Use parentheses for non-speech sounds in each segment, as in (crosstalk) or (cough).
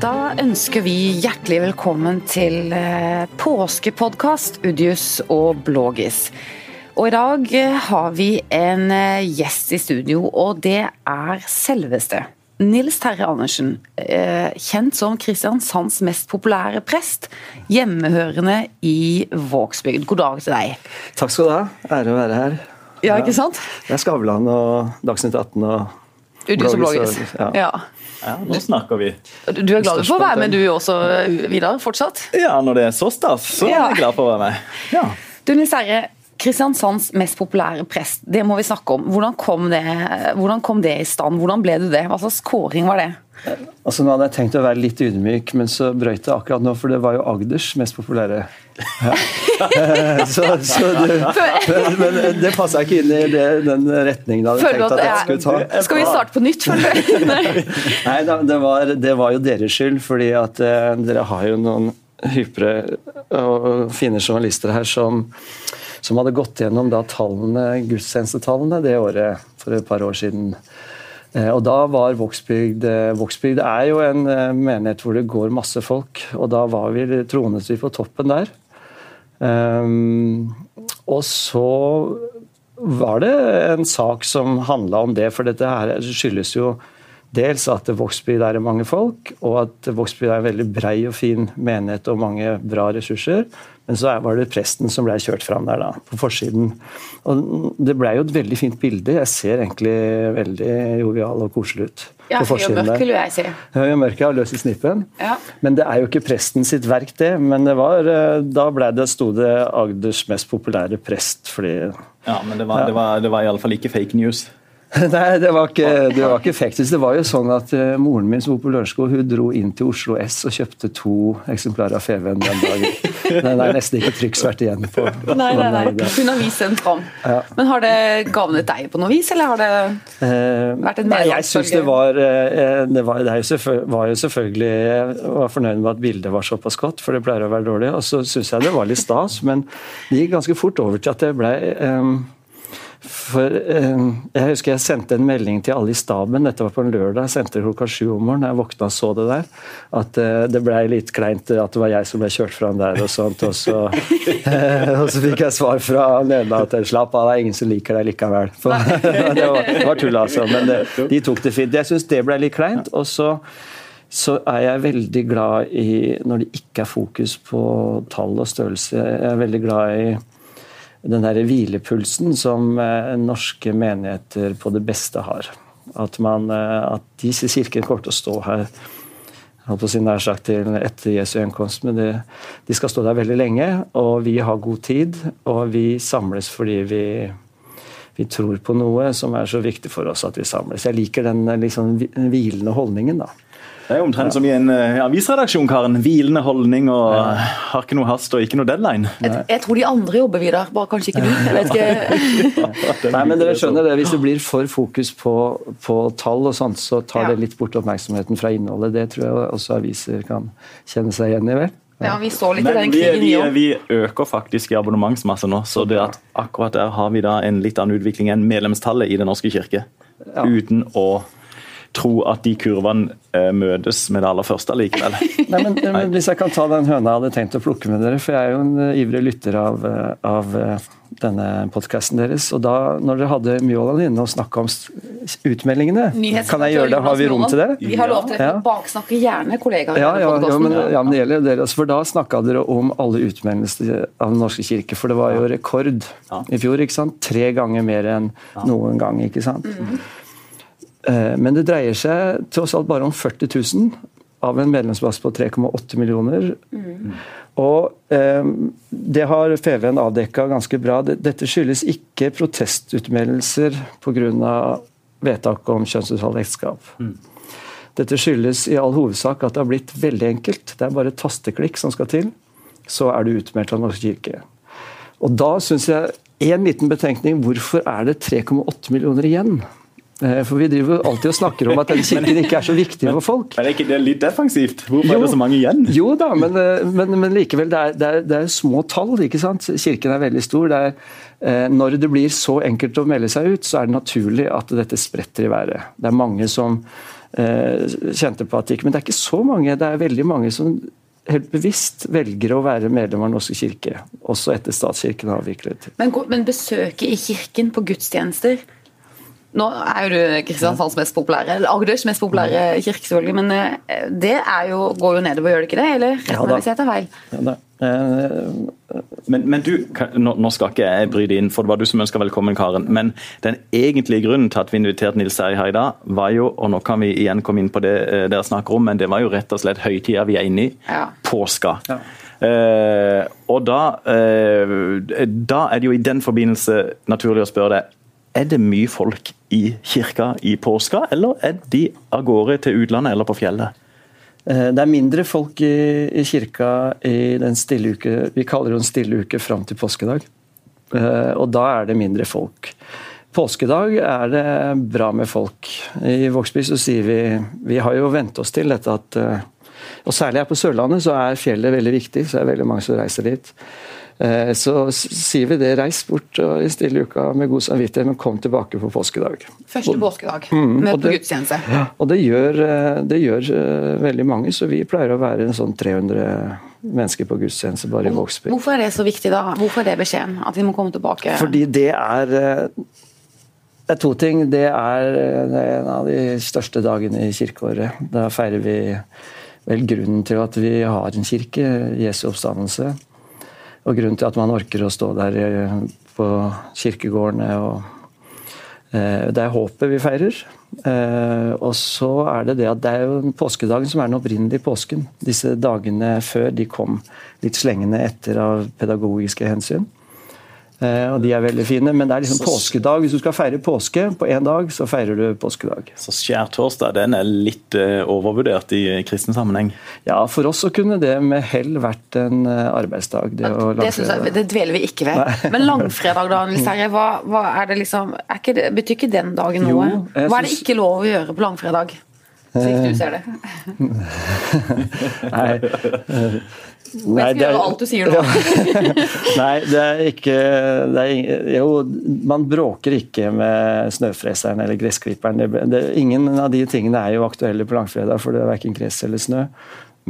Da ønsker vi hjertelig velkommen til eh, påskepodkast Udius og Blågis. Og i dag eh, har vi en eh, gjest i studio, og det er selveste Nils Terje Andersen. Kjent som Kristiansands mest populære prest, hjemmehørende i Vågsbygd. God dag til deg. Takk skal du ha. Ære å være her. Ja, ikke sant? Det er Skavlan og Dagsnytt 18 og Udius og Blågis. Ja. ja. Ja, nå snakker vi. Du er glad for å være med du også, Vidar? Fortsatt? Ja, når det er så stas, så er jeg glad for å være med. Ja. Du Nils Herre, Kristiansands mest populære prest, det må vi snakke om. Hvordan kom det, hvordan kom det i stand? Hvordan ble du det? Hva slags kåring var det? Altså Nå hadde jeg tenkt å være litt ydmyk, men så brøyt det akkurat nå, for det var jo Agders mest populære. Ja. (laughs) (laughs) så, så det, men, det passa ikke inn i det, den retningen jeg hadde tenkt at jeg skulle ta. Skal vi starte på nytt, føler du? (laughs) Nei, det var, det var, jo deres skyld, fordi at eh, dere har jo noen hypre og fine journalister her som, som hadde gått gjennom da tallene, gudstjenestetallene det året for et par år siden. Eh, og da var Vågsbygd eh, Vågsbygd er jo en menighet hvor det går masse folk, og da var vi, tronet vi på toppen der. Um, og så var det en sak som handla om det, for dette her skyldes jo dels at Vågsbygd er mange folk, og at Vågsby er en veldig brei og fin menighet og mange bra ressurser. Men så var det presten som ble kjørt fram der, da, på forsiden. Og Det ble jo et veldig fint bilde. Jeg ser egentlig veldig jovial og koselig ut. Ja, høy og mørk, vil jeg si. Høy og mørk, ja. Løs i snippen. Ja. Men det er jo ikke presten sitt verk, det. Men det var, eh, da ble det, sto det Agders mest populære prest, fordi Ja, men det var, ja. det var, det var iallfall ikke fake news. (laughs) Nei, det var ikke, det var ikke faktisk. Det var jo sånn at uh, Moren min som bor på Lørenskog, hun dro inn til Oslo S og kjøpte to eksemplarer av Feven den dagen. Den er nesten ikke trykksvert igjen på. Nei, nei, nei. Hun har vist den fram. Ja. Men har det gavnet deg på noe vis, eller har det uh, vært en Nei, jeg syns det var Det, var, det var, jo selvfølgelig Jeg var fornøyd med at bildet var såpass godt, for det pleier å være dårlig. Og så syns jeg det var litt stas, men det gikk ganske fort over til at det blei um, for eh, Jeg husker jeg sendte en melding til alle i staben, dette var på en lørdag, jeg sendte klokka sju om morgenen. Jeg våkna og så det der. At eh, det blei litt kleint at det var jeg som ble kjørt fram der og sånt. Og så, (laughs) eh, og så fikk jeg svar fra Nena at slapp av, det er ingen som liker deg likevel. (laughs) For, (laughs) det var, var tull, altså. Men det, de tok det fint. Jeg syns det ble litt kleint. og så så er jeg veldig glad i når det ikke er fokus på tall og størrelse. Jeg er veldig glad i den der hvilepulsen som eh, norske menigheter på det beste har. At, man, eh, at disse kirkene kommer til å stå her på sin nær sagt til etter Jesu gjenkomst, men det, de skal stå der veldig lenge. Og vi har god tid, og vi samles fordi vi, vi tror på noe som er så viktig for oss at vi samles. Jeg liker den liksom, hvilende holdningen. da. Det er omtrent som i en uh, avisredaksjon, Karen. Hvilende holdning og ja. har ikke noe hast og ikke noe deadline. Jeg, jeg, tror de andre jobber videre, bare kanskje ikke du. Jeg vet ikke. (laughs) Nei, men dere skjønner det, Hvis det blir for fokus på, på tall, og sånt, så tar ja. det litt bort oppmerksomheten fra innholdet. Det tror jeg også aviser kan kjenne seg igjen i. vel? Ja, Vi så litt Men i den krigen vi, vi, vi, øker faktisk i abonnementsmasse nå, så det at akkurat der har vi da en litt annen utvikling enn medlemstallet i Den norske kirke. Ja. Uten å tro at de kurvene eh, møtes med det aller første likevel. (laughs) Nei, men, men, Hvis jeg kan ta den høna jeg hadde tenkt å plukke med dere, for jeg er jo en uh, ivrig lytter av, uh, av uh, denne podkasten deres. og da når dere hadde Mjåland inne og snakka om utmeldingene, kan jeg gjøre det? Har vi rom til det? Vi har lov til det. Ja. Baksnakke gjerne kollegaer. Ja, ja, ja, men, ja, men det gjelder dere. Altså, for da snakka dere om alle utmeldelser av Den norske kirke, for det var jo rekord i fjor. ikke sant? Tre ganger mer enn noen gang. ikke sant? Mm. Eh, men det dreier seg tross alt bare om 40 000 av en medlemsbase på 3,8 millioner. Mm. Og eh, Det har FVN avdekka ganske bra. Dette skyldes ikke protestutmeldelser pga. vedtaket om kjønnsnøytralt ekteskap. Mm. Dette skyldes i all hovedsak at det har blitt veldig enkelt. Det er bare et tasteklikk som skal til, så er du utmeldt av Norsk kirke. Og da syns jeg en liten betenkning hvorfor er det 3,8 millioner igjen? Eh, for vi driver alltid og snakker om at den kirken ikke er så viktig for folk. Men er ikke det litt defensivt? Hvorfor jo, er det så mange igjen? Jo da, men, eh, men, men likevel, det er, det, er, det er, små tall. ikke sant? Kirken er veldig stor. Det er, eh, når det blir så enkelt å melde seg ut, så er det naturlig at dette spretter i været. Det er mange som eh, kjente på at det ikke Men det er ikke så mange. Det er veldig mange som helt bevisst velger å være medlem av Norske kirke, også etter statskirken er avviklet. Men, men besøket i kirken på gudstjenester nå er jo du Kristiansands mest populære, eller Agders mest populære kirke, selvfølgelig, men det det jo, går jo nedover, gjør det ikke det? Eller rett meg hvis jeg tar feil? Ja, da. men, men, du, nå skal ikke jeg bry deg inn, for det var du som ønska velkommen, Karen. Men den egentlige grunnen til at vi inviterte Nils Terje her i dag, var jo, og nå kan vi igjen komme inn på det eh, dere snakker om, men det var jo rett og slett høytida vi er inne i. Ja. Påska. Ja. Eh, og da, eh, da er det jo i den forbindelse naturlig å spørre deg er det mye folk i kirka i påska, eller er de av gårde til utlandet eller på fjellet? Eh, det er mindre folk i, kirka i den stille uke Vi kaller det en stille uke fram til påskedag. Eh, og da er det mindre folk. Påskedag er det bra med folk. I Vågsby så sier vi Vi har jo vent oss til dette at eh, Og særlig her på Sørlandet så er fjellet veldig viktig, så det er veldig mange som reiser dit. Eh, så sier vi det, reis bort i stille uka med god samvittighet, men kom tilbake på påskedag. Første påskedag, mm, med på gudstjeneste. Og det gjør, eh, det gjør, eh, veldig mange, så vi pleier å være en sånn 300 mennesker på gudstjeneste bare i Vågsby. Hvorfor er det så viktig da? Hvorfor er det beskjeden? At vi må komme tilbake? Fordi det er det er to ting. Det er en av de største dagene i kirkeåret. Da feirer vi vel grunnen til at vi har en kirke, Jesu oppstandelse. Og grunnen til at man orker å stå der eh, på kirkegårdene og eh, Det er håpet vi feirer. Eh, og så er det det at det er jo påskedagen som er den opprinnelige påsken. Disse dagene før de kom litt slengende etter av pedagogiske hensyn. Eh, og de er veldig fine, men det er liksom så, påskedag. Hvis du skal feire påske på én dag, så feirer du påskedag. Så skjærtorsdag den er litt uh, overvurdert i kristen sammenheng? Ja, for oss så kunne det med hell vært en arbeidsdag. Det, det, jeg, det, dveler vi ikke ved. Nei. (laughs) Men langfredag, da, Nils Terje. Hva, hva, er det liksom er ikke det, Betyr ikke den dagen noe? Hva er det ikke lov å gjøre på langfredag? Slik du ser det. (laughs) Nei. (laughs) Nei, jeg skal gjøre alt du sier nå. (laughs) Nei, det er ikke det er, Jo, man bråker ikke med snøfreseren eller gressklipperen. Det, det, ingen av de tingene er jo aktuelle på langfredag, for det er verken gress eller snø.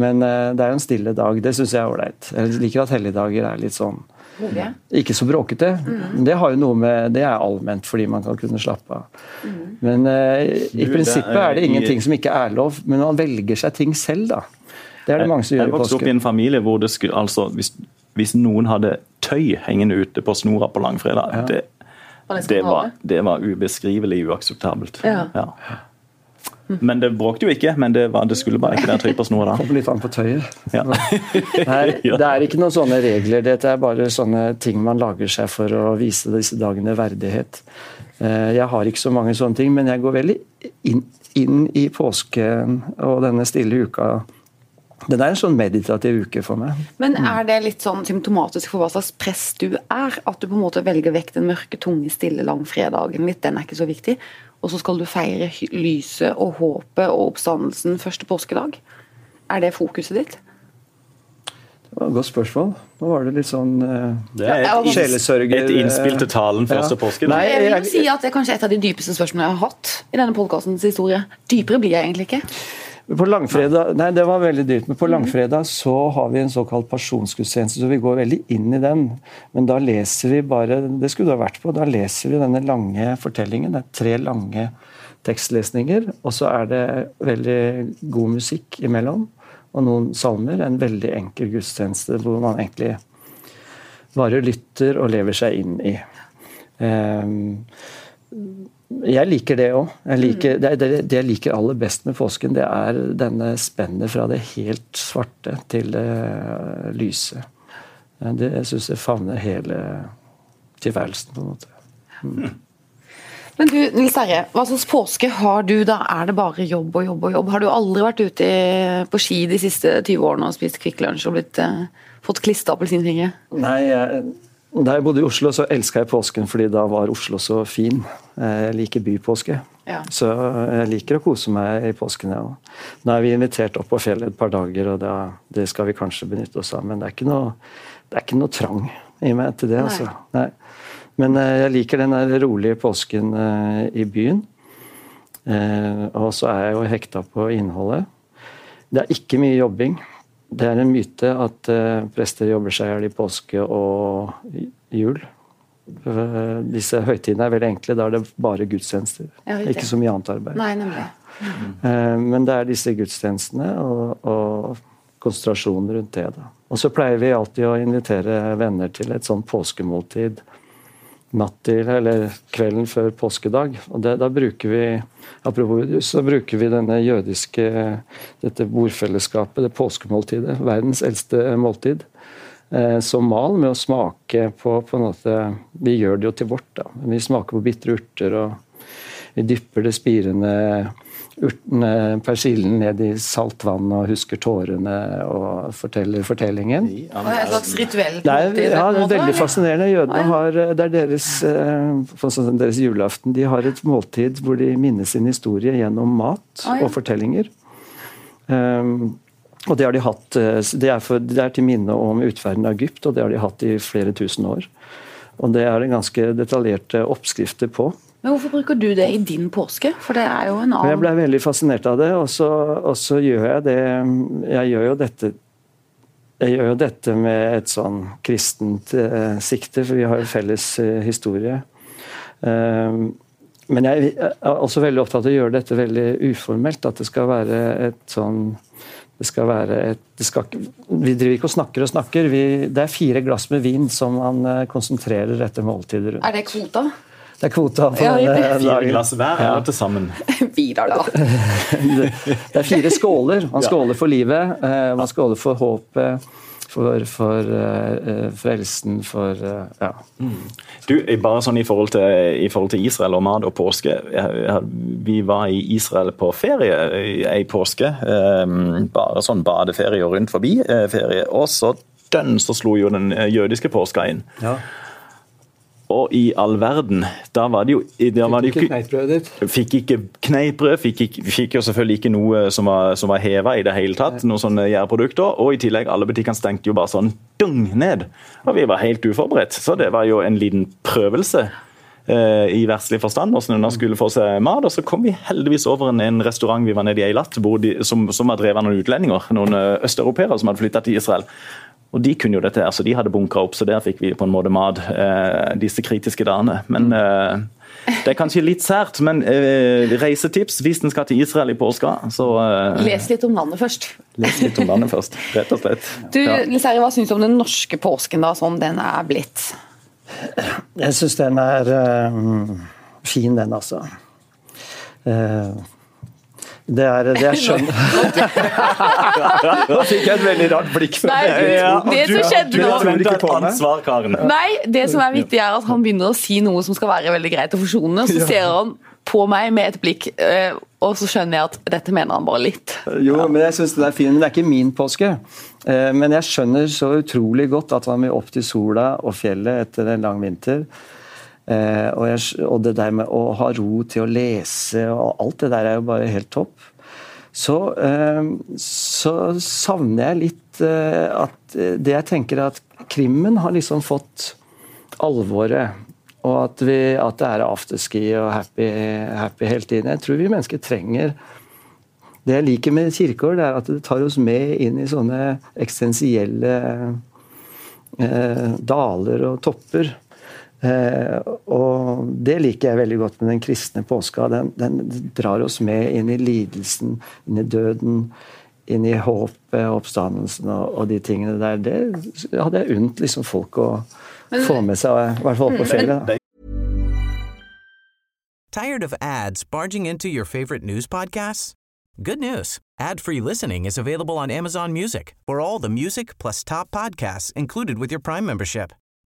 Men uh, det er jo en stille dag. Det syns jeg er ålreit. Jeg liker at helligdager er litt sånn ikke så bråkete. Mm. Det har jo noe med, det er allment fordi man kan kunne slappe av. Mm. Men uh, i prinsippet er det ingenting som ikke er lov, men man velger seg ting selv, da. Det er det mange som gjør i påsken. Jeg vokste opp i en familie hvor det skulle, altså, hvis, hvis noen hadde tøy hengende ute på snora på langfredag, ja. det, det, var, det, var, ubeskrivelig uakseptabelt. Ja. Ja. Men det bråkte jo ikke, men det, var, det skulle bare ikke være tøy på snora. Kommer litt an på tøyet. Ja. (laughs) Nei, (laughs) det er ikke noen sånne regler. Dette er bare sånne ting man lager seg for å vise disse dagene verdighet. Eh, jeg har ikke så mange sånne ting, men jeg går veldig inn, inn i påsken og denne stille uka det er en sånn meditativ uke for meg. Men er det litt sånn symptomatisk for hva slags press du er? At du på en måte velger vekk den mørke, tunge, stille langfredagen litt, den er ikke så viktig. Og så skal du feire lyset og håpet og oppstandelsen første påskedag. Er det fokuset ditt? Det var et godt spørsmål. Nå var det litt sånn uh, Det er et, sjelesørger Et innspill til talen første ja. påske. Nei, jeg vil si at Det er kanskje et av de dypeste spørsmålene jeg har hatt i denne podkastens historie. Dypere blir jeg egentlig ikke. På langfredag, nei, det var veldig dyrt, men på langfredag så har vi en såkalt pasjonsgudstjeneste, så vi går veldig inn i den. Men da leser vi bare Det skulle du ha vært på. Da leser vi denne lange fortellingen. Det er tre lange tekstlesninger, og så er det veldig god musikk imellom. Og noen salmer. En veldig enkel gudstjeneste hvor man egentlig bare lytter og lever seg inn i. Um, jeg liker det òg. Det, det, det, jeg liker aller best med påsken, det er denne spennet fra det helt svarte til det lyse. Det jeg syns jeg favner hele tilværelsen, på en måte. Mm. Men du, Nils Terje, hva slags påske har du da? Er det bare jobb og jobb og jobb? Har du aldri vært ute på ski de siste 20 årene og spist Kvikk Lunsj og blitt, eh, fått klistra appelsinfingre? Nei, jeg Da jeg bodde i Oslo, så elska jeg påsken fordi da var Oslo så fin. Jeg liker bypåske. Ja. Så jeg liker å kose meg i påsken. Ja. Nå er vi invitert opp på fjellet et par dager, og det skal vi kanskje benytte oss av. Men det er ikke noe, er ikke noe trang i meg til det. Nei. Altså. Nei. Men eh, jeg liker den rolige påsken eh, i byen. Eh, og så er jeg jo hekta på innholdet. Det er ikke mye jobbing. Det er en myte at uh, prester jobber seg i hjel i påske og jul. Uh, disse høytidene er veldig enkle. Da er det bare gudstjenester. Ikke så mye annet arbeid. Nei, nemlig. Mm. (laughs) Men det er disse gudstjenestene og, og konsentrasjonen rundt det. Da. Og så pleier vi alltid å invitere venner til et sånn påskemåltid natt til, eller kvelden før påskedag. Og det, da bruker vi apropos, så bruker vi denne jødiske dette bordfellesskapet, det påskemåltidet, verdens eldste måltid, eh, som mal med å smake på, på en måte, Vi gjør det jo til vårt. da. Vi smaker på bitre urter, og vi dypper det spirende urtene, persillen ned i saltvann og husker tårene og forteller fortellingen. Ja, et slags rituell? Det er, Ja, det er veldig fascinerende. Jødene har, det er deres, sånn deres julaften. De har et måltid hvor de minnes sin historie gjennom mat og fortellinger. Um, og det har de hatt, eh, det er, for, det er til minne om utferden av Egypt, og det har de hatt i flere tusen år. Og det er det ganske detaljerte oppskrifter på. Men Hvorfor bruker du det i din påske? For det er jo en annen Jeg ble veldig fascinert av det, og så, og så gjør jeg det Jeg gjør jo dette jeg gjør jo dette med et sånn kristent eh, sikte, for vi har jo felles eh, historie. Um, men jeg er også veldig opptatt av å gjøre dette veldig uformelt. At det skal være et sånn det skal være et, det skal, Vi driver ikke og snakker og snakker. Vi, det er fire glass med vin som man eh, konsentrerer etter måltidet rundt. Er det kvota? Det er kvota for ja, denne. Fire glass hver ja. til sammen? (laughs) Vidar, da. (laughs) det er fire skåler. Man skåler for livet, eh, man skåler for håpet. For, for uh, frelsen, for uh, ja. Mm. Du, bare sånn i forhold, til, i forhold, til, Israel og mat og påske. Vi var i Israel på ferie ei påske. Um, bare sånn badeferie og rundt forbi uh, ferie. Og så dønn så slo jo den jødiske påska inn. Ja. Og i all verden, da var det jo var Fikk ikke kneippbrødet ditt? Fikk ikke kneippbrød. Fikk, fikk, jo selvfølgelig ikke noe som var, som var heva i det hele tatt. Noen sånne gjærprodukter. Og i tillegg, alle butikkene stengte jo bare sånn dung ned. Og vi var helt uforberedt. Så det var jo en liten prøvelse eh, i verdslig forstand, hvordan hun skulle få seg mat. Og så kom vi heldigvis over en, en restaurant vi var nede i Eilat, som, som var drevet av noen utlendinger. Noen østeuropeere som hadde flytta til Israel. Og de kunne jo dette, her, så de hadde bunkra opp, så der fikk vi på en måte mat eh, disse kritiske dagene. Men mm. eh, det er kanskje litt sært, men eh, reisetips hvis en skal til Israel i påska, så eh, Les litt om landet først. Les litt om landet først, rett og slett. Du, ja. Hva syns du om den norske påsken, da, sånn den er blitt? Jeg syns den er uh, fin, den, altså. Uh, det er, det er skjønn. (laughs) Nå fikk jeg et veldig rart blikk Nei. Ja, det som skjedde nå ansvar, Karen. Nei, det som er viktig er at han begynner å si noe som skal være veldig greit og forsonende. så ser han på meg med et blikk, eh, og så skjønner jeg at dette mener han bare litt. Jo, men jeg synes det er fint, men det er ikke min påske. Eh, men jeg skjønner så utrolig godt at han vil opp til sola og fjellet etter en lang vinter. Eh, og, jeg, og, det der med å ha ro til å lese og alt det der er jo bare helt topp. Så, eh, så savner jeg litt eh, at det jeg tenker at krimmen har liksom fått alvoret. Og at, vi, at det er afterski og happy, happy hele tiden. Jeg tror vi mennesker trenger Det jeg liker med kirkeår, er at det tar oss med inn i sånne eksistensielle eh, daler og topper. Eh, og Det liker jeg veldig godt med den kristne påska. Den, den, drar oss med inn i lidelsen, inn i døden, inn i håpet, oppstandelsen og, og de tingene der. Det hadde jeg unnt liksom folk å få med seg, i hvert fall på ferie fjellet. Tired of ads barging into your favorite news podcasts? Good news. Ad-free listening is available on Amazon Music for all the music plus top podcasts included with your Prime membership.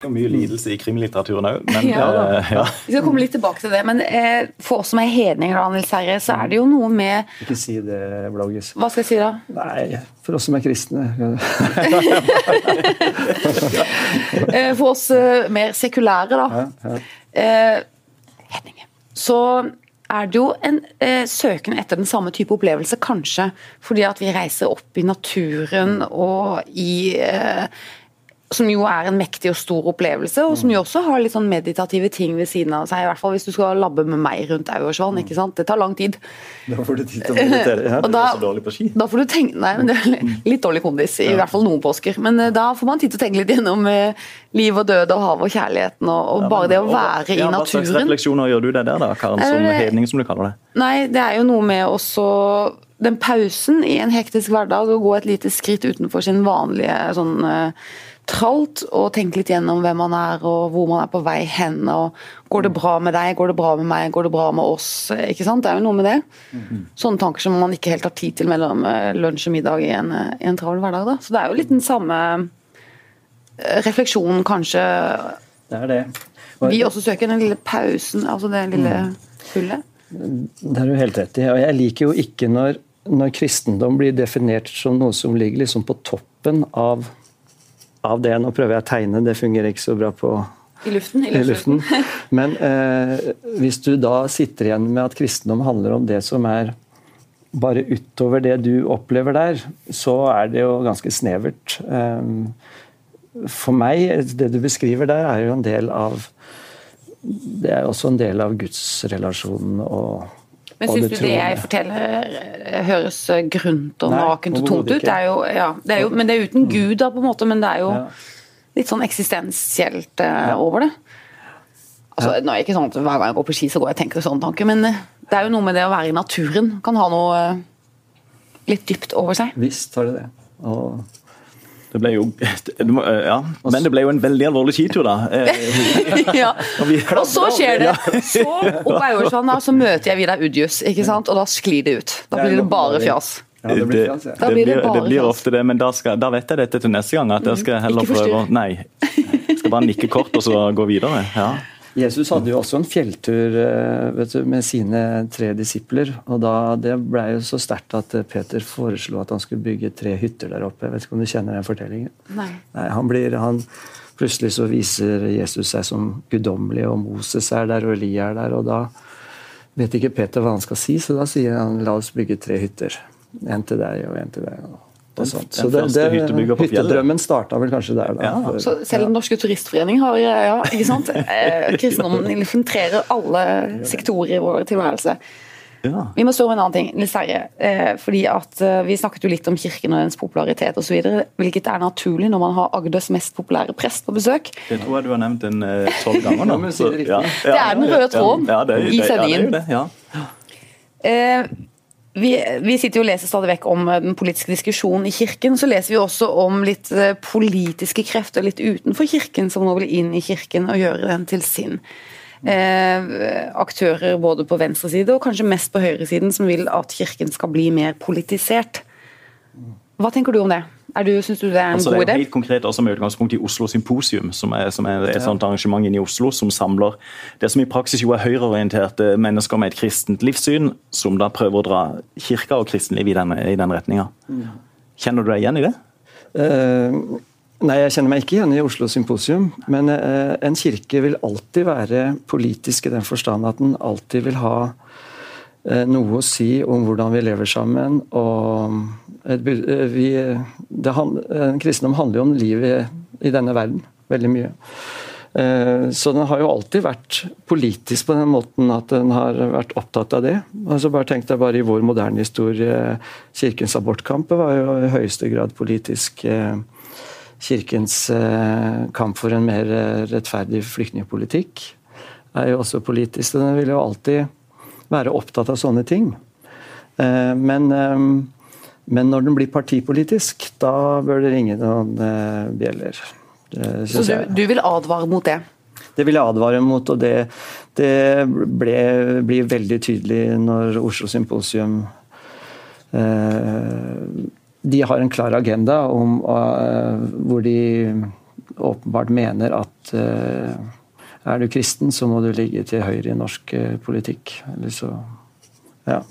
Det er mye lidelse i krimlitteraturen òg, men Ja. eh, ja. Vi skal komme litt tilbake til det, men eh, for oss som er hedninger, da, Nils Herre, så er det jo noe med Ikke si det, Bloggis. Hva skal jeg si da? Nei, for oss som er kristne. (laughs) (laughs) Eh, For oss eh, mer sekulære, da. Ja, ja. Eh, hedninger. Så er det jo en eh, søken etter den samme type opplevelse, kanskje fordi at vi reiser opp i naturen og i eh, Som jo er en mektig og stor opplevelse, og som jo også har litt sånn meditative ting ved siden av seg. I hvert fall hvis du skal labbe med meg rundt Auersvann. ikke sant? Det tar lang tid. Da får du tid til å meditere. Ja. (laughs) Og Du er så dårlig på ski. da får du tenke Nei, men det er litt dårlig kondis, i hvert fall noen påsker. Men eh, da får man tid til å tenke litt gjennom eh, liv og død og hav og kjærligheten, og, og bare det å være i naturen. Hva slags refleksjoner gjør du deg der, da, Karen, som det- hedning, som du kaller det? Nei, det er jo noe med også den pausen i en hektisk hverdag, å gå et lite skritt utenfor sin vanlige sånn eh, tralt, og tenke litt gjennom hvem man er og hvor man er på vei hen. og Går det bra med deg, går det bra med meg, går det bra med oss? ikke sant? Det er jo noe med det. Sånne tanker som man ikke helt har tid til mellom eh, lunsj og middag i en, eh, i en travel hverdag. da. Så det er jo litt den samme eh, refleksjonen, kanskje. Det er det. Og Vi også søker den lille pausen, altså det lille hullet. Det har du helt rett i. Og jeg liker jo ikke når, når kristendom blir definert som noe som ligger liksom på toppen av, av det. Nå prøver jeg å tegne, det fungerer ikke så bra på I luften. i luften. (laughs) Men eh, hvis du da sitter igjen med at kristendom handler om det som er bare utover det du opplever der, så er det jo ganske snevert. Eh, for meg, det du beskriver der, er jo en del av Det er også en del av gudsrelasjonen og Men syns du det jeg forteller eh, høres eh, grunt og nakent og tomt ut? Det er jo, ja, det er jo, men det er uten Gud, da, på en måte. Men det er jo litt sånn eksistensielt uh, over det. Altså, Nå er det ikke sånn at Hver gang jeg går på ski, så går jeg og tenker sånne tanker, men det er jo noe med det å være i naturen. Kan ha noe litt dypt over seg. Visst har det det. Og Det ble jo, (laughs) eh, ja, Men det ble jo en veldig alvorlig skitur, da. Eh, (laughs) ja. og vi- Og så skjer det! Så opp Auersvann, da, så møter jeg Vidar Udjus, ikke sant? og da sklir det ut. Da blir det bare fjas. ja, det blir fjas, ja. Det blir det blir, det blir ofte det, men da, skal, da vet jeg dette til neste gang. At jeg skal heller prøve å Nei. Jeg skal bare nikke kort og så gå videre. Ja. Jesus hadde jo også en fjelltur eh, vet du, med sine tre disipler. og da, Det ble jo så sterkt at eh, Peter foreslo at han skulle bygge tre hytter der oppe. Jeg vet ikke om du kjenner den fortellingen? Nei. Nei, han blir, han, Plutselig så viser Jesus seg som guddommelig, og Moses er der, og Elia er der. og Da vet ikke Peter hva han skal si, så da sier han la oss bygge tre hytter. En til deg og en til deg. og, og sånt. Så det, det. Hyttedrømmen starta vel kanskje der. da. Ja, For- Så selv Den norske turistforening har ja, ikke sant? (laughs) Eh, kristendommen infiltrerer alle sektorer i vår tilværelse. Ja. Vi må stå med en annen ting, Nils Terje. Eh, fordi at eh, Vi snakket jo litt om kirken og dens popularitet osv. Hvilket er naturlig når man har Agders mest populære prest på besøk. Det tror jeg du har nevnt en eh, tolv ganger nå. (laughs) Det Så, ja, Det er den røde tråden ja, det, i det, ja, det er sendingen. jo det, ja. Eh, vi, vi sitter jo og leser stadig vekk om eh, den politiske diskusjonen i kirken. Så leser vi også om litt eh, politiske krefter litt utenfor kirken som nå vil inn i kirken og gjøre den til sin. Eh, aktører både på venstre side og kanskje mest på høyresiden som vil at kirken skal bli mer politisert. Hva tenker du om det? Er du, synes du det er en Altså, det god er idé? jo helt konkret også med utgangspunkt i Oslo Symposium, som er, som er et sånt arrangement inne i Oslo som samler det som i praksis jo er høyreorienterte mennesker med et kristent livssyn, som da prøver å dra kirka og kristenliv i den, i den retninga. Kjenner du deg igjen i det? Uh, nei, jeg kjenner meg ikke igjen i Oslo Symposium. Men eh, en kirke vil alltid være politisk i den forstand at den alltid vil ha eh, noe å si om hvordan vi lever sammen. og vi, det, han- eh, Kristendom handler jo om livet i denne verden veldig mye. Eh, Så den har jo alltid vært politisk på den måten at den har vært opptatt av det. Altså bare Tenk deg bare i vår moderne historie. Kirkens abortkamp var jo i høyeste grad politisk. eh, Kirkens eh, kamp for en mer eh, rettferdig flyktningpolitikk er jo også politisk. Den vil jo alltid være opptatt av sånne ting. Eh, Men, eh, men når den blir partipolitisk, da bør det ringe noen eh, bjeller. Så du, du vil advare mot det? Det vil jeg advare mot, og det, det ble, blir veldig tydelig når Oslo Symposium eh, De har en klar agenda om, eh, hvor de åpenbart mener at er du kristen, så må du ligge til høyre i norsk politikk. Eller så Ja.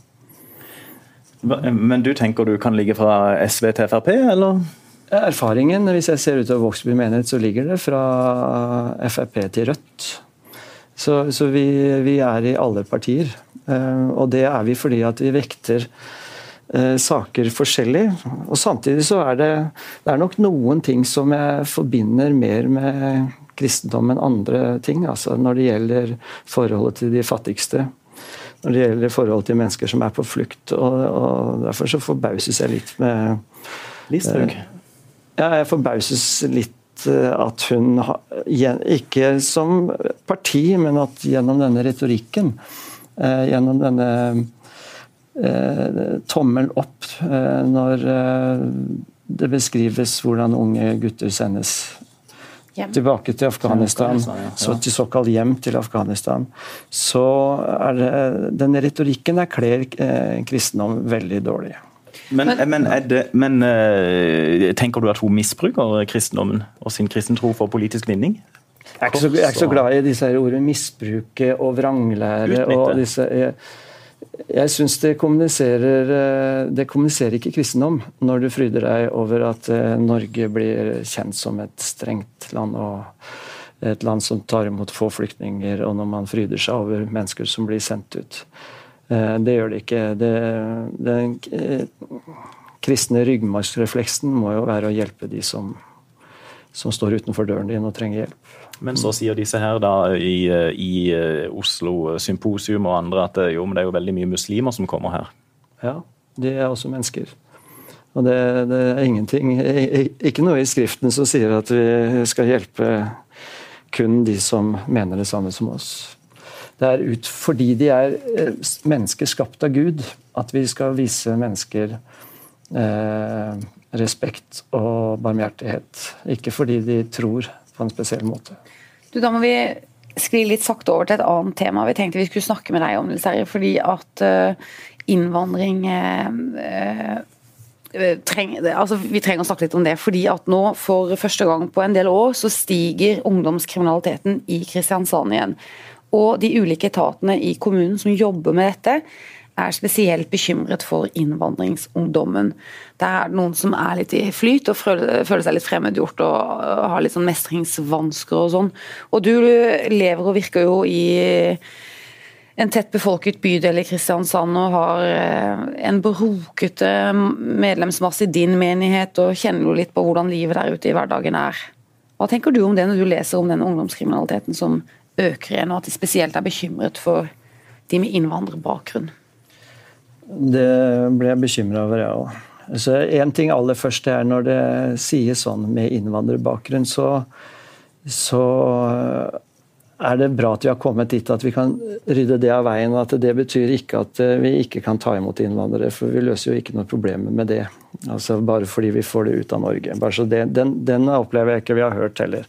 Men du tenker du kan ligge fra SV til Frp, eller? Erfaringen, hvis jeg ser utover Vågsby menighet, så ligger det fra Frp til Rødt. Så, så vi, vi, er i alle partier. Uh, og det er vi fordi at vi vekter uh, saker forskjellig. Og samtidig så er det, det er nok noen ting som jeg forbinder mer med kristendom enn andre ting. Altså når det gjelder forholdet til de fattigste når det gjelder forhold til mennesker som er på flukt. og, og Derfor så forbauses jeg litt med Listhaug? Eh, ja, jeg forbauses litt eh, at hun, ikke som parti, men at gjennom denne retorikken, eh, gjennom denne tommel opp når det beskrives hvordan unge gutter sendes hjem. tilbake til Afghanistan, så til såkalt hjem til Afghanistan, så er det Den retorikken der kler eh, kristendom veldig dårlig. Men, men, det, men uh, tenker du at hun misbruker kristendommen og sin kristentro for politisk vinning? Jeg er ikke så, jeg er ikke så glad i disse ordene misbruke og vranglære. og disse... Jeg, jeg syns det kommuniserer eh, Det kommuniserer ikke kristendom når du fryder deg over at eh, Norge blir kjent som et strengt land og et land som tar imot få flyktninger, og når man fryder seg over mennesker som blir sendt ut. Eh, det gjør det ikke. Det, den kristne ryggmargsrefleksen må jo være å hjelpe de som, som står utenfor døren din og trenger hjelp. Men så sier disse her da i, i eh, Oslo Symposium og andre at eh, jo, men det er jo veldig mye muslimer som kommer her. Ja, de er også mennesker. Og det, det er ingenting Ikke noe i Skriften som sier at vi skal hjelpe kun de som mener det samme som oss. Det er ut fordi de er eh, mennesker skapt av Gud, at vi skal vise mennesker eh, respekt og barmhjertighet. Ikke fordi de tror på en spesiell måte. Du, Da må vi skli litt sakte over til et annet tema vi tenkte vi skulle snakke med deg om. Nils fordi at uh, innvandring uh, treng, altså, Vi trenger å snakke litt om det. fordi at nå for første gang på en del år så stiger ungdomskriminaliteten i Kristiansand igjen. Og de ulike etatene i kommunen som jobber med dette, er spesielt bekymret for innvandringsungdommen. Der er det noen som er litt i flyt og føler, seg litt fremmedgjort og har litt sånn mestringsvansker og sånn. Og du lever og virker jo i en tett befolket bydel i Kristiansand og har eh, en brokete medlemsmasse i din menighet og kjenner jo litt på hvordan livet der ute i hverdagen er. Hva tenker du om det når du leser om den ungdomskriminaliteten som øker igjen, og at de spesielt er bekymret for de med innvandrerbakgrunn? Det ble jeg bekymra over, jeg òg. Så Én ting aller først er når det sies sånn med innvandrerbakgrunn, så, så er det bra at vi har kommet dit at vi kan rydde det av veien. at Det betyr ikke at eh, vi ikke kan ta imot innvandrere, for vi løser jo ikke noe problem med det. Altså Bare fordi vi får det ut av Norge. Bare så det, den, den opplever jeg ikke vi har hørt heller.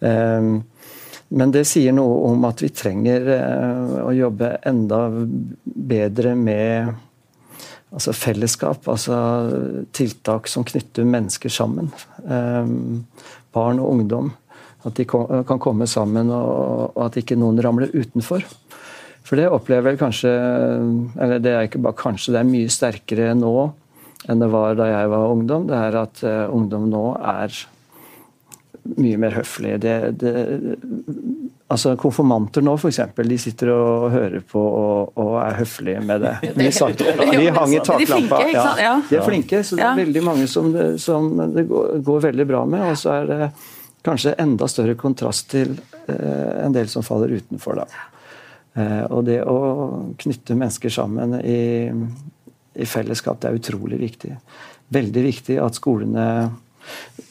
Um, men det sier noe om at vi trenger eh, å jobbe enda bedre med altså fellesskap. Altså tiltak som knytter mennesker sammen. Eh, barn og ungdom. At de kan komme sammen, og at ikke noen ramler utenfor. For det opplever jeg kanskje Eller det er ikke bare kanskje, det er mye sterkere nå enn det var da jeg var ungdom. Det er at eh, ungdom nå er mye mer høflig. Det, det, altså Konfirmanter nå, f.eks., de sitter og hører på og, og er høflige med det. (laughs) Vi, satt, (laughs) de hang i taklampa. Ja, de er flinke, så det er veldig mange som det, som det går, går, veldig bra med. Og så er det kanskje enda større kontrast til eh, en del som faller utenfor. da. Eh, og det å knytte mennesker sammen i, i fellesskap, det er utrolig viktig. Veldig viktig at skolene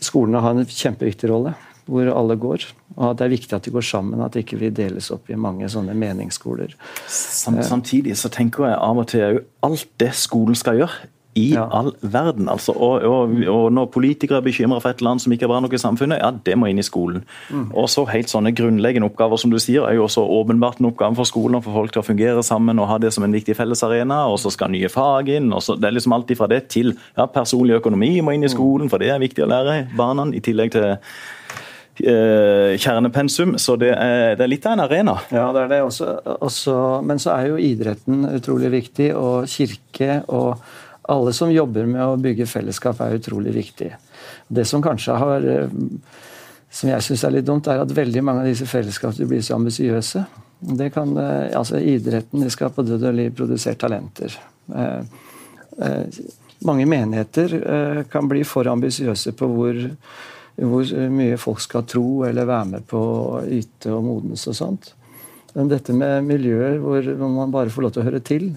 Skolene har en kjempeviktig rolle, hvor alle går. Og det er viktig at de går sammen, at ikke vi deles opp i mange sånne meningsskoler. Samtidig så tenker jeg av og til òg alt det skolen skal gjøre i ja. all verden. altså. Og, og, og når politikere er bekymra for et land som ikke er bra nok i samfunnet, ja, det må inn i skolen. Mm. Og så helt sånne grunnleggende oppgaver som du sier, er jo også åpenbart en oppgave for skolen å få folk til å fungere sammen og ha det som en viktig fellesarena. Og så skal nye fag inn. og så, Det er liksom alt fra det til ja, personlig økonomi må inn i skolen, for det er viktig å lære barna. I tillegg til eh, kjernepensum, så det er, det er, litt av en arena. Ja, det er det også, også, Men så er jo idretten utrolig viktig, og kirke og alle som jobber med å bygge fellesskap, er utrolig viktig. Det som kanskje har eh, som jeg syns er litt dumt, er at veldig mange av disse fellesskapene blir så ambisiøse. Eh, altså Idretten de skal på død og liv produsere talenter. Eh, mange menigheter kan bli for ambisiøse på hvor, hvor, mye folk skal tro eller være med på å yte og modnes og sånt. Men dette med miljøer hvor man bare får lov til å høre til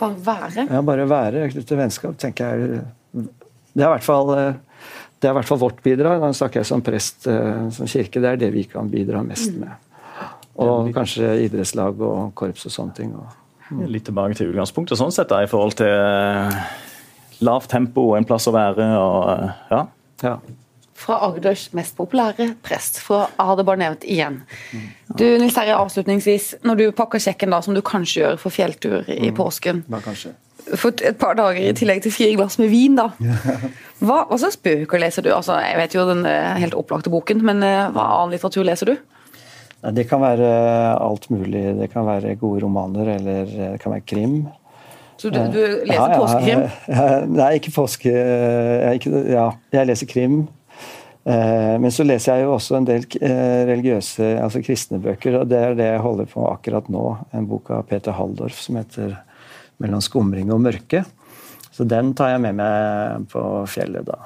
Bare være? Ja, bare være. Knytte vennskap, tenker jeg Det er i hvert fall eh, det er i hvert fall vårt bidrag. Da snakker jeg som prest, eh, som kirke. Det er det vi kan bidra mest med. Og kanskje idrettslag og korps og sånne ting. Mm. Litt tilbake til utgangspunktet sånn sett da, i forhold til eh, lavt tempo og en plass å være. og ja. ja. Fra Agders mest populære prest, for jeg har det bare nevnt igjen. Du, Nils Terje, avslutningsvis, når du pakker sjekken da, som du kanskje gjør for fjelltur i mm. påsken, ja, kanskje fått et par dager i tillegg til fire glass med vin, da. Hva, hva slags bøker leser du? Altså, jeg vet jo den helt opplagte boken, men hva annen litteratur leser du? Det kan være alt mulig. Det kan være gode romaner, eller det kan være krim. Så du, du leser ja, påskekrim? Ja, (laughs) nei, ikke påske... Jeg, ikke, ja, jeg leser krim. Eh, men så leser jeg jo også en del eh, religiøse, altså kristne bøker, og det er det jeg holder på akkurat nå. En bok av Peter Halldorf som heter 'Mellom skumring og mørke'. Så den tar jeg med meg på fjellet da.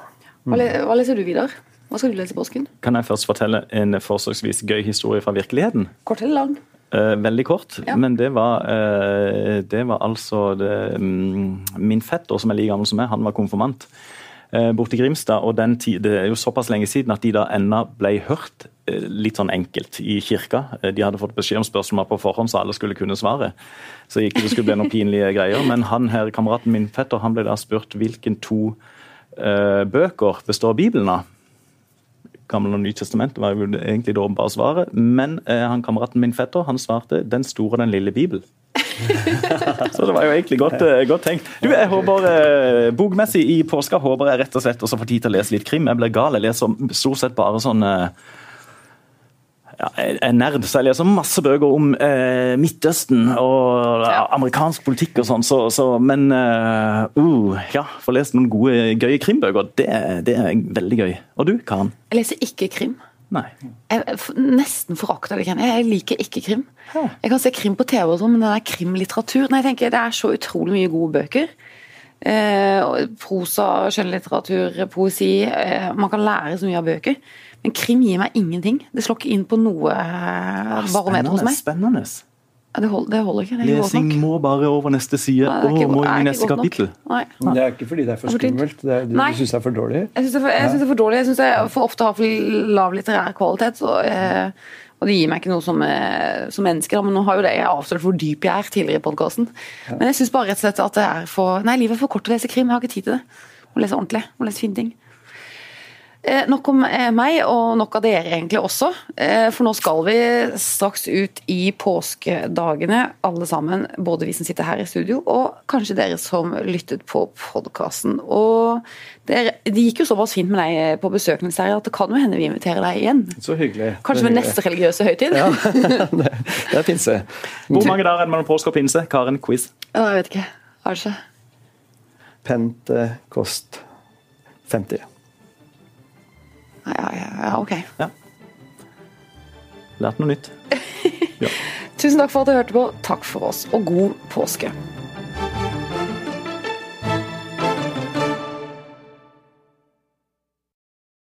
Mm. Hva leser du videre? Hva skal du lese i påsken? Kan jeg først fortelle en forsøksvis gøy historie fra virkeligheten? Kort eller lang? Eh, veldig kort, ja. men det var, eh, det var altså det, um, Min fetter, som er like gammel som meg, han var konfirmant borte i Grimstad. og tid, Det er jo såpass lenge siden at de da ennå ble hørt litt sånn enkelt i kirka. De hadde fått beskjed om spørsmål på forhånd, så alle skulle kunne svaret. Så ikke det skulle bli noen pinlige greier. Men han her, kameraten min fetter han ble da spurt hvilken to bøker består Bibelen av. Gamle og Nytestamentet var jo egentlig det åpenbare svaret. Men uh, han kameraten min fetter han svarte 'Den store den lille bibel'. Så det var jo egentlig godt, eh, godt tenkt. Du, jeg håper eh, Bokmessig i påska håper jeg rett og slett også får tid til å lese litt krim. Jeg ble gal. Jeg leser stort sett bare sånn eh, ja, jeg er nerd, så jeg leser masse bøker om eh, Midtøsten og ja. amerikansk politikk og sånn, så, så, men uh, uh, ja, få lest noen gode, gøye krimbøker, det, det, er veldig gøy. Og du, Karen? Jeg leser ikke krim. Nei. Jeg nesten forakter det. Jeg liker ikke krim. Jeg kan se krim på TV, og sånn, men den er krimlitteratur Nei, jeg tenker Det er så utrolig mye gode bøker. Eh, prosa, skjønnlitteratur, poesi. Eh, man kan lære så mye av bøker. Men krim gir meg ingenting. Det slår ikke inn på noe barometer hos meg. Spennende. Ja, det, holder, det, holder, ikke. Det Lesing må bare over neste side. Nei, ikke, må inn i neste kapittel. Det er ikke fordi det er for skummelt? Det er, du, du syns det er for dårlig? Jeg syns det, det, er for dårlig. Jeg syns det for ofte har for lav litterær kvalitet. Så, eh, og det gir meg ikke noe som, eh, som menneske. Men nå har jo det jeg avslørt hvor dyp jeg er tidligere i podkasten. Men jeg syns bare rett og slett at det er for Nei, livet er for kort til å lese krim. Jeg har ikke tid til det. Å lese ordentlig. Å lese fine ting. Eh, nok om eh, meg, og nok av dere egentlig også. Eh, for nå skal vi straks ut i påskedagene, alle sammen. Både vi som sitter her i studio, og kanskje dere som lyttet på podkasten. Og det, gikk jo såpass fint med deg på besøk, at det kan jo hende vi inviterer deg igjen. Så hyggelig. Kanskje ved neste religiøse høytid? Ja, (laughs) det, det er pinse. Hvor mange dager er det mellom påske og pinse? Karen, quiz. Jeg vet ikke. Kanskje. Pentekost 50. Ja, ja, ja ok. Ja. Lært noe nytt. (laughs) Ja. Tusen takk for at du hørte på. Takk for oss, og god påske.